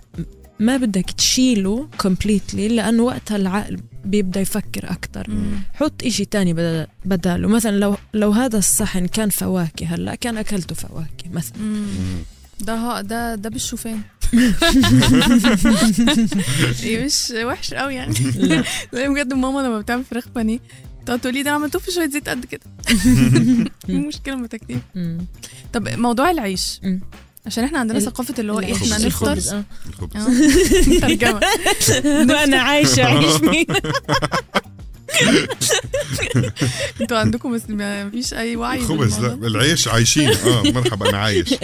ما بدك تشيله completely لأنه وقتها العقل بيبدأ يفكر أكثر مم. حط إشي تاني بدل- بداله مثلا لو لو هذا الصحن كان فواكه هلأ كان أكلته فواكه مثلا مم. ده ده ده بالشوفان <laughs> <laughs> إيه مش وحش قوي يعني لا. <laughs> بجد ماما لما بتعمل فراخ بانيه تقعد تقول لي ده أنا عملته في شوية زيت قد كده مشكلة التكتيك مم. طب موضوع العيش. عشان إحنا عندنا ثقافة اللي هو إيه العيش. إحنا نفطر آه. آه. ترجمة وأنا عايشة عيشني <laughs> أنتوا عندكم بس ما فيش أي وعي الخبز لا. العيش عايشين آه مرحبا أنا عايش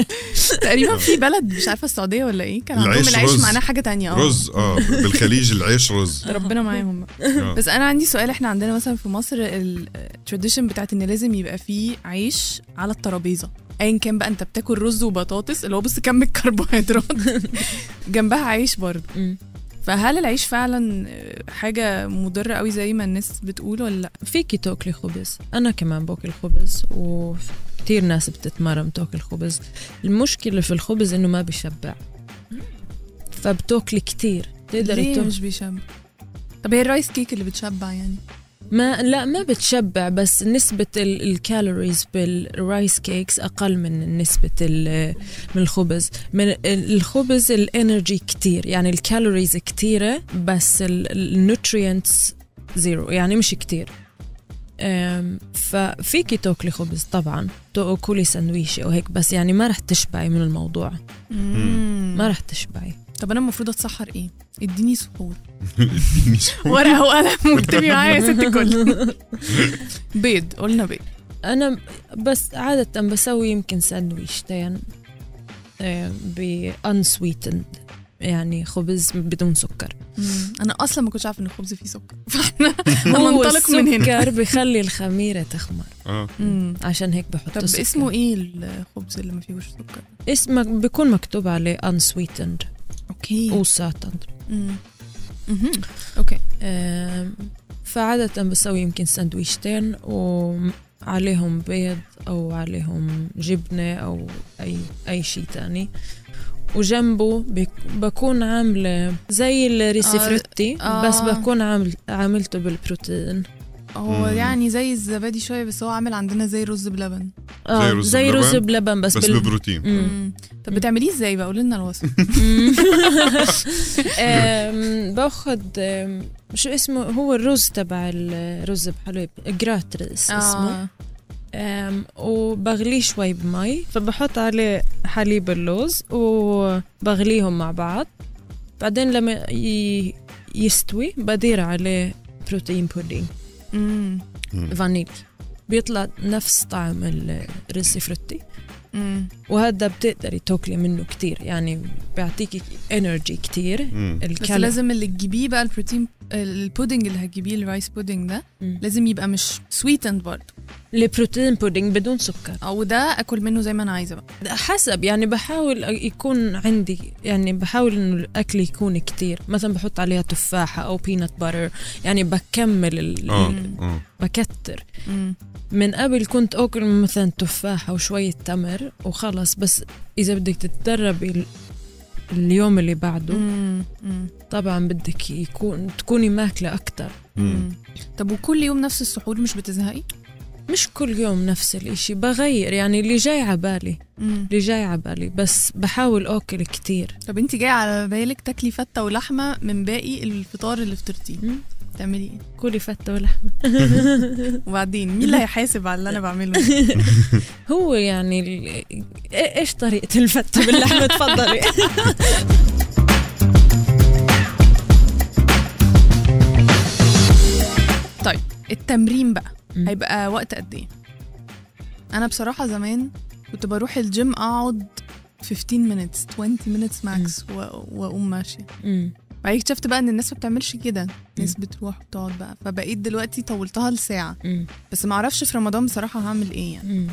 تقريبا في بلد مش عارفة السعودية ولا إيه كان عندهم العيش. معناه حاجة تانية آه رز آه بالخليج العيش رز ربنا معاهم بقى. آه. بس أنا عندي سؤال إحنا عندنا مثلا في مصر ال tradition بتاعت إن لازم يبقى فيه عيش على الترابيزة ايا كان بقى أنت بتاكل رز وبطاطس اللي هو بص كم الكربوهيدرات <laughs> جنبها عيش برضه. فهل العيش فعلا حاجة مضرة قوي زي ما الناس بتقول ولا لأ؟ فيكي تاكلي خبز أنا كمان باكل خبز وكتير ناس بتتمرن تاكل خبز. المشكلة في الخبز إنه ما بيشبع. فبتاكلي كتير. تقدري ليه مش بيشبع؟ طب هي ال rice cake اللي بتشبع يعني؟ ما لا ما بتشبع بس نسبة ال- ال calories بال rice cakes أقل من نسبة من الخبز. من ال- الخبز ال energy كتير يعني ال calories كتيرة بس ال nutrients zero يعني مش كتير. ففيكي تاكلي خبز طبعا تاكلي سندويشة وهيك بس يعني ما رح تشبعي من الموضوع. ما رح تشبعي. طب أنا المفروض أتسحر إيه؟ إديني سحور. <laughs> إديني شو. ورقة وقلم <laughs> واكتبي معايا يا ست الكل <laughs> بيض قلنا بيض. أنا بس عادة بسوي يمكن ساندويشتين ب unsweetened يعني خبز بدون سكر. أنا أصلا ما كنتش عارفة إن الخبز فيه سكر. فاحنا هو هننطلق من هنا. السكر بيخلي الخميرة تخمر. آه. عشان هيك بحط طب سكر. اسمه إيه الخبز اللي ما فيهوش سكر؟ اسمه بيكون مكتوب عليه unsweetened. okay. مهم. okay فعادة بسوي يمكن ساندويشتين وعليهم بيض أو عليهم جبنة أو أي أي شيء تاني وجنبه بكون عاملة زي ال Risi آه، frutti آه. بس بكون عامل عاملته بالبروتين هو مم. يعني زي الزبادي شوية بس هو عامل عندنا زي رز بلبن. آه رز زي بلبن، رز بلبن بس, بس بال... ببروتين. مم. طب بتعمليه إزاي بقى؟ قولي لنا الوصف <laughs> أم، باخد شو اسمه؟ هو الرز تبع الرز بحليب grötris اسمه آه. أم، وبغليه شوي بمي فبحط عليه حليب اللوز وبغليهم مع بعض. بعدين لما ي- يستوي بدير عليه protein pudding. vanilj بيطلع نفس طعم ال Risifrutti مم. وهذا بتقدري تاكلي منه كتير يعني بيعطيكي energy كتير. بس لازم اللي تجيبيه بقى ال protein ال pudding اللي هتجيبيه ال rice pudding ده مم. لازم يبقى مش sweetened برضه البروتين بودينج بدون سكر أو ده آكل منه زي ما أنا عايزة بقى حسب يعني بحاول يكون عندي يعني بحاول انه الأكل يكون كتير مثلا بحط عليها تفاحة أو بينات باتر يعني بكمل ال... آه مم. آه بكتر. من قبل كنت آكل مثلا تفاحة وشوية تمر وخلص بس إذا بدك تتدربي اليوم اللي بعده مم. مم. طبعا بدك يكون تكوني ماكلة. مم. طب وكل يوم نفس السحور مش بتزهقي؟ مش كل يوم نفس الإشي بغير يعني اللي جاي عبالي مم. اللي جاي عبالي بس بحاول أكل كتير طب انت جاية على بالك تاكلي فتة ولحمة من باقي الفطار اللي فطرتيه مم. تعملي إيه؟ كلي فتة ولحمة <laughs> وبعدين مين اللي هيحاسب على اللي أنا بعمله؟ <laughs> هو يعني ال... إيه- إيش طريقة الفتة باللحمة تفضلي <laughs> طيب التمرين بقى. هيبقى وقت قد إيه؟ أنا بصراحة زمان كنت بروح الجيم أقعد 15 minutes 20 minutes max وأقوم ماشية. بعدين اكتشفت بقى إن الناس ما بتعملش كده. الناس. بتروح وتقعد بقى. فبقيت دلوقتي طولتها لساعة. مم. بس ما أعرفش في رمضان بصراحة هعمل إيه يعني. مم.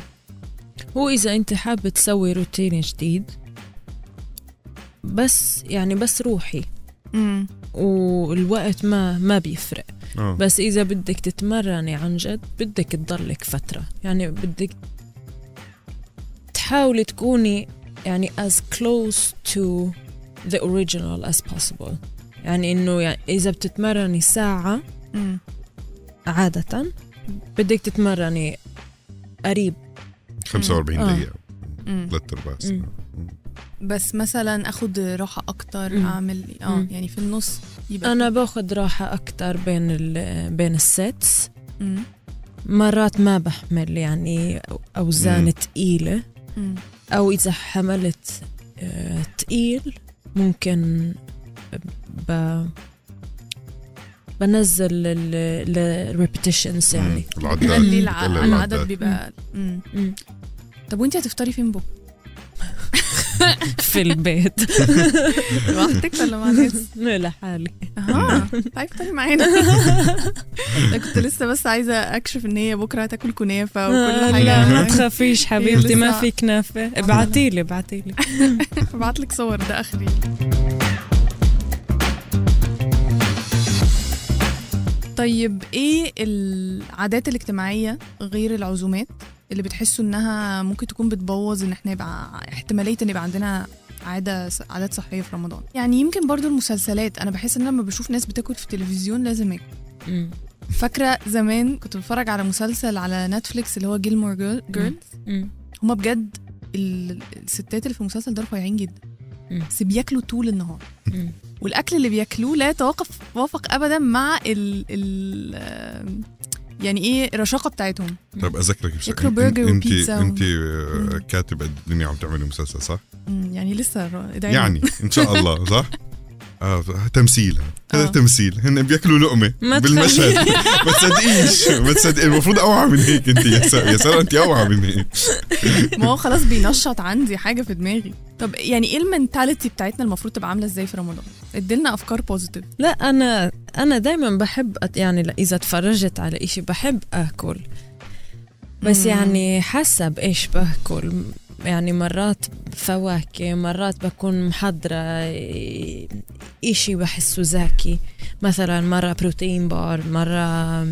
هو إذا أنت حابة تسوي روتين جديد بس يعني بس روحي. امم والوقت ما ما بيفرق. آه. بس إذا بدك تتمرني عن جد بدك تضلك فترة. يعني بدك تحاولي تكوني يعني as close to the original as possible. يعني إنه يعني إذا بتتمرني ساعة مم. عادة بدك تتمرني قريب 45 آه. دقيقة مم. ثلاث أرباع ساعة بس مثلا أخد راحة أكتر مم. أعمل آه مم. يعني في النص يبقى أنا باخذ راحة أكتر بين ال بين ال sets. مرات ما بحمل يعني أوزان مم. أو إذا حملت آه، تقيل ممكن ب بنزل ال repetitions يعني. <laughs> العدد العداد. بيبقى. طب وانت هتفطري فين بكرة؟ <laughs> في البيت. <laughs> لوحدك ولا مع ناس؟ لحالي. أها. تعالي افطري معانا. أنا كنت لسه بس عايزة أكشف إن هي بكرة هتاكل كنافة وكل حاجة. لا ما تخافيش حبيبتي ما في كنافة. ابعتيلي ابعتيلي. ابعت لك صور ده آخري. طيب إيه العادات الاجتماعية غير العزومات اللي بتحسوا إنها ممكن تكون بتبوظ إن إحنا يبقى احتمالية إن يبقى عندنا عادة عادات صحية في رمضان يعني يمكن برضو المسلسلات أنا بحس إن لما بشوف ناس بتاكل في التلفزيون لازم آكل مم. فاكرة زمان كنت بتفرج على مسلسل على Netflix اللي هو Gilmore Girls. هما بجد ال- الستات اللي في المسلسل ده رفيعين جدا. بس بياكلوا طول النهار. والأكل اللي بياكلوه لا يتوافق وافق ابدا مع ال ال يعني إيه الرشاقة بتاعتهم طيب أذكرك بشيء ياكلوا برجر انت وبيتزا و- انت مم. كاتبة الدنيا عم تعملي مسلسل صح؟ يعني لسه. يعني إن شاء الله صح؟ <laughs> آه تمثيل. هذا آه. تمثيل. هن بياكلوا لقمة بالمشهد. <laughs> ما تصدقيش. ما تصدقي. المفروض أوعى من هيك أنت يا ساره يا سارة أنت أوعى من هيك. <laughs> ما هو خلاص بينشط عندي حاجة في دماغي. طب يعني إيه ال mentality بتاعتنا المفروض تبقى عاملة إزاي في رمضان؟ اديلنا أفكار positive لا أنا أنا دايما بحب أت- يعني إذا تفرجت على إشي بحب آكل. بس مم. يعني حسب إيش بآكل. يعني مرات فواكه مرات بكون محضرة إشي بحسه زاكي. مثلا مرة protein bar مرة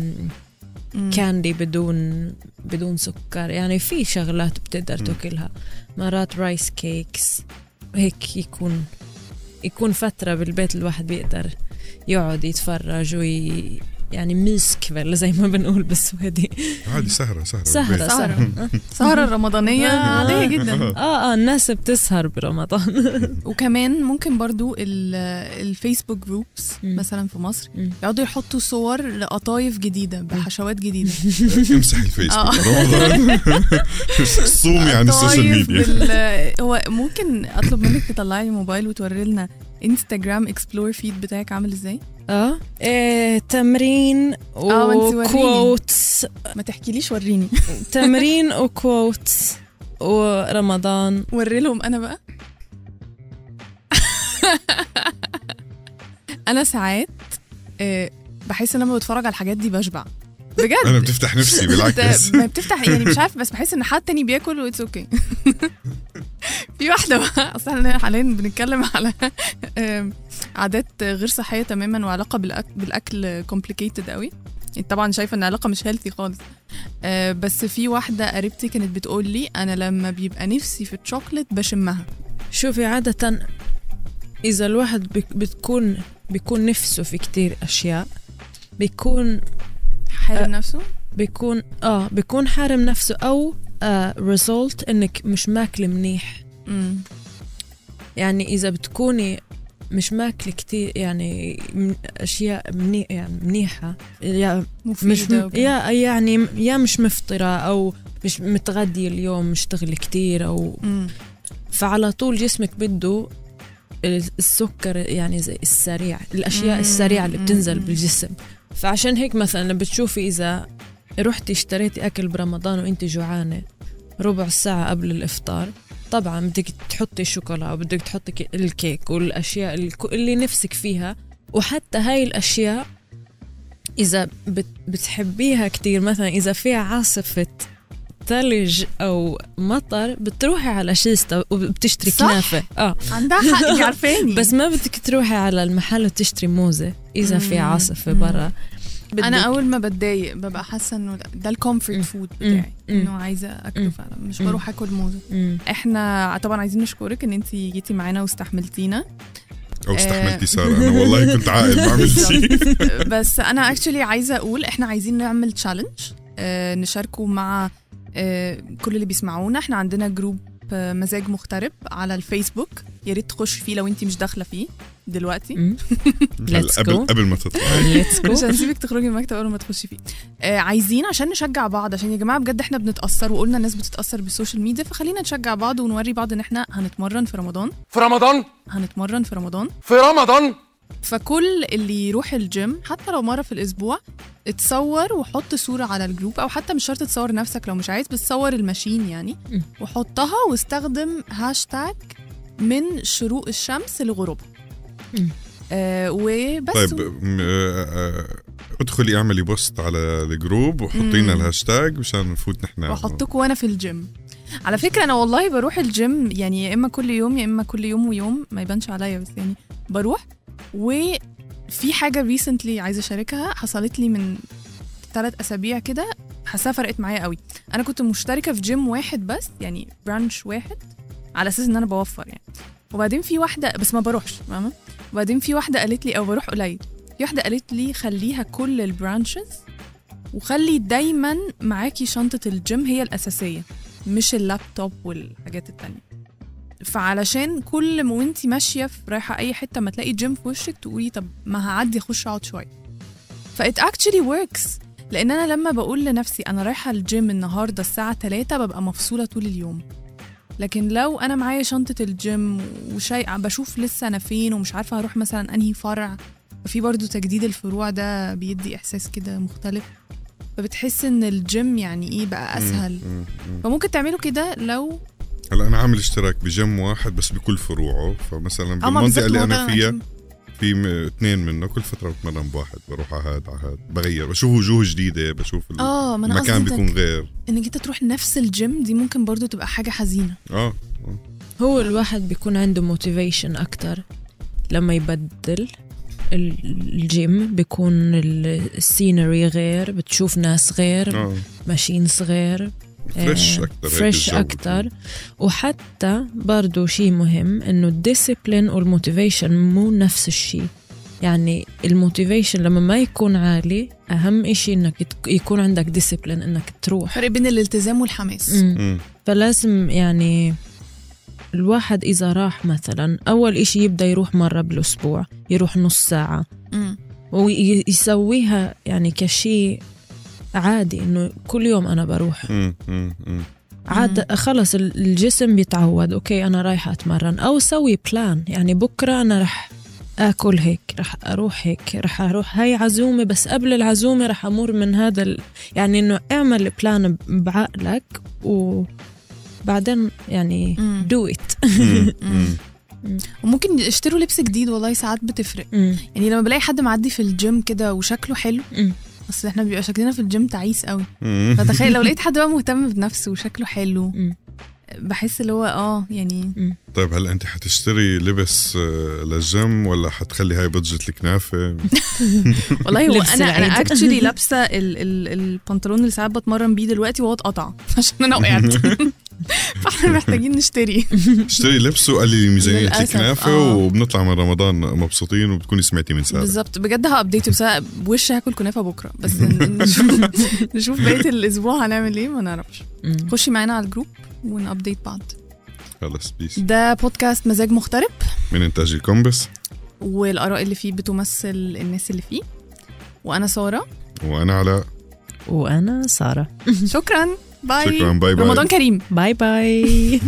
candy بدون بدون سكر. يعني في شغلات بتقدر. تاكلها. مرات rice cakes هيك يكون يكون فترة بالبيت الواحد بيقدر يقعد يتفرج وي يعني myskväll زي ما بنقول بالسويدي عادي سهرة بالبيت. سهرة. سهرة سهرة الرمضانية آه. عادية جدا <laughs> آه آه الناس بتسهر برمضان <laughs> وكمان ممكن برضو ال- الفيسبوك groups. مثلا في مصر. يقعدوا يحطوا صور لقطايف جديدة بحشوات جديدة <laughs> امسح الفيسبوك آه. رمضان صوم يعني ال social media. هو ممكن أطلب منك تطلعي الموبايل وتوري لنا Instagram explore feed بتاعك عامل إزاي؟ آه إيه تمرين آه،. و quotes ما تحكيليش وريني. <laughs> تمرين و quotes ورمضان وري لهم أنا بقى. <laughs> أنا ساعات آه، بحس إن لما بتفرج على الحاجات دي بشبع. بجد. أنا بتفتح نفسي <laughs> بالعكس. ما بتفتح يعني مش عارف بس بحس إن حد تاني بياكل و it's okay <laughs> في واحدة بقى أصل إحنا حاليا بنتكلم على عادات غير صحية تماما وعلاقة بالأك- بالأكل complicated قوي. انت طبعا شايفة إن العلاقة مش healthy خالص. آه، بس في واحدة قريبتي كانت بتقول لي أنا لما بيبقى نفسي في الشوكليت بشمها. شوفي عادة إذا الواحد بتكون بيكون نفسه في كتير أشياء بيكون حارم نفسه بيكون آه بيكون حارم نفسه آه ريزولت إنك مش ماكلة منيح مم. يعني إذا بتكوني مش ماكلة كتير يعني أشياء مني يعني منيحة يا مش م... يا يعني يا مش مفطرة أو مش متغدية اليوم مشتغلة كتير أو مم. فعلى طول جسمك بده السكر يعني زي السريع الأشياء مم، السريعة اللي بتنزل مم. بالجسم فعشان هيك مثلا بتشوفي إذا رحتي اشتريتي أكل برمضان وانت جوعانة ربع ساعة قبل الإفطار طبعا بدك تحطي الشوكولا وبدك تحطي الكيك والأشياء الك- اللي نفسك فيها. وحتى هاي الأشياء إذا بت- بتحبيها كتير مثلا إذا فيها عاصفة ثلج أو مطر بتروحي على Kista وبتشتري صح. كنافة. آه. عندها حق <laughs> عارفاني بس ما بدك تروحي على المحل وتشتري موزة. إذا في. عاصفة. برا أنا أول ما بتضايق ببقى حاسة إنه ده- ال comfort. food. بتاعي. إنه عايزة أكله. فعلا مش. بروح آكل موزة. إحنا طبعا عايزين نشكرك إن انت جيتي معانا واستحملتينا أو آه. استحملتي سارة أنا والله كنت عاقل ما شيء <laughs> بس أنا actually عايزة أقول إحنا عايزين نعمل challenge نشاركه مع آه، كل اللي بيسمعونا إحنا عندنا group آه، مزاج مغترب على الفيسبوك. يا ريت تخش فيه لو انت مش داخلة فيه دلوقتي. <laughs> قبل. قبل ما تطلع let's go مش هنسيبك تخرجي من المكتب اول ما تخشي فيه. آه عايزين عشان نشجع بعض عشان يا جماعة بجد إحنا بنتأثر وقلنا الناس بتتأثر بال social media فخلينا نشجع بعض ونوري بعض إن إحنا هنتمرن في رمضان. في رمضان؟ هنتمرن في رمضان. في رمضان؟ فكل اللي يروح الجيم حتى لو مرة في الأسبوع اتصور وحط صورة على ال group أو حتى مش شرط تصور نفسك لو مش عايز بس صور ال machine يعني. وحطها واستخدم هاشتاج من شروق الشمس لغروبها. آه وبس طيب آه، آه، ادخلي اعملي post على ال group وحطينا. الهاشتاج مشان نفوت نحن واحطك وأنا في الجيم على فكرة أنا والله بروح الجيم يعني يا إما كل يوم يا إما كل يوم ويوم ما يبانش عليا بس يعني بروح. وفي حاجة recently عايزة أشاركها حصلت لي من ثلاث أسابيع كده حاساها فرقت معايا قوي. أنا كنت مشتركة في جيم واحد بس يعني branch واحد على أساس إن أنا بوفر يعني. وبعدين في واحدة بس ما بروحش فاهمه وبعدين في واحدة قالت لي أو بروح قليل. في واحدة قالت لي خليها كل ال branches وخلي دايما معاكي شنطة الجيم هي الأساسية. مش اللابتوب والحاجات التانية. فعلشان كل ما وانتي ماشية في رايحة أي حتة ما تلاقي جيم في وشك تقولي طب ما هعدي أخش أقعد شوية. ف it actually works. لأن أنا لما بقول لنفسي أنا رايحة الجيم النهاردة الساعة 3 ببقى مفصولة طول اليوم. لكن لو أنا معايا شنطة الجيم وشيء بشوف لسه أنا فين ومش عارفة هروح مثلا أنهي فرع ففي برضو تجديد الفروع ده بيدي إحساس كده مختلف. فبتحس إن الجيم يعني إيه بقى أسهل. مم، مم. فممكن تعملوا كده لو هلا أنا عامل اشتراك بجيم واحد بس بكل فروعه. فمثلا أما بالمنطقة اللي أنا فيها. في اثنين منه. كل فترة بتمرن بواحد بروح على هاد على هاد. بغير بشوف وجوه جديدة بشوف آه ما أنا قصدي المكان بيكون غير. إنك أنت تروح نفس الجيم دي ممكن برضو تبقى حاجة حزينة. آه. آه. هو الواحد بيكون عنده motivation أكتر لما يبدل؟ الجيم بيكون ال- ال scenery غير بتشوف ناس غير آه. machines غير fresh آه، أكثر fresh أكتر. وحتى برضو شيء مهم إنه ال discipline وال motivation مو نفس الشيء يعني ال motivation لما ما يكون عالي أهم إشي إنك يت- يكون عندك discipline إنك تروح. فرق بين الالتزام والحماس. مم. فلازم يعني الواحد إذا راح مثلا أول إشي يبدأ يروح مرة بالأسبوع يروح نص ساعة. مم. ويسويها يعني كشيء عادي إنه كل يوم أنا بروح. عاد خلص ال- الجسم بيتعود okay أنا رايحة أتمرن. أو سوي plan يعني بكرة أنا رح آكل هيك رح أروح هيك رح أروح. هاي عزومة بس قبل العزومة رح أمر من هذا ال... يعني إنه اعمل plan بعقلك وبعدين يعني مم. do it <laughs> وممكن اشتروا لبس جديد والله ساعات بتفرق مم. يعني لما بلاقي حد معدي في الجيم كده وشكله حلو مم. اصل إحنا بيبقى شكلنا في الجيم تعيس قوي مم. فتخيل لو لقيت <laughs> حد بقى مهتم بنفسه وشكله حلو مم. بحس اللي هو آه يعني طيب هلا أنت حتشتري لبس آه، للجيم ولا حتخلي هاي budget الكنافة <laughs> والله هو أنا أنا. actually لابسة ال ال البنطلون اللي ساعات بتمرن بيه دلوقتي وهو اتقطع عشان أنا وقعت <laughs> فاحنا محتاجين نشتري. <laughs> اشتري لبس وقللي ميزانية الكنافة آه. وبنطلع من رمضان مبسوطين وبتكوني سمعتي من ساره بالظبط. بجد ه update بس بوش هاكل كنافة بكرة. بس نشوف <laughs> نشوف بقية الأسبوع هنعمل إيه ما نعرفش. خشي معانا على ال group ون update بعض. خلص peace ده بودكاست مزاج مغترب من إنتاج الكومبس. والآراء اللي فيه بتمثل الناس اللي فيه. وأنا سارة. وأنا علاء. وأنا سارة. شكرا. Bye. Şükran, bay bay. Ramadan Kerim. Bay bay.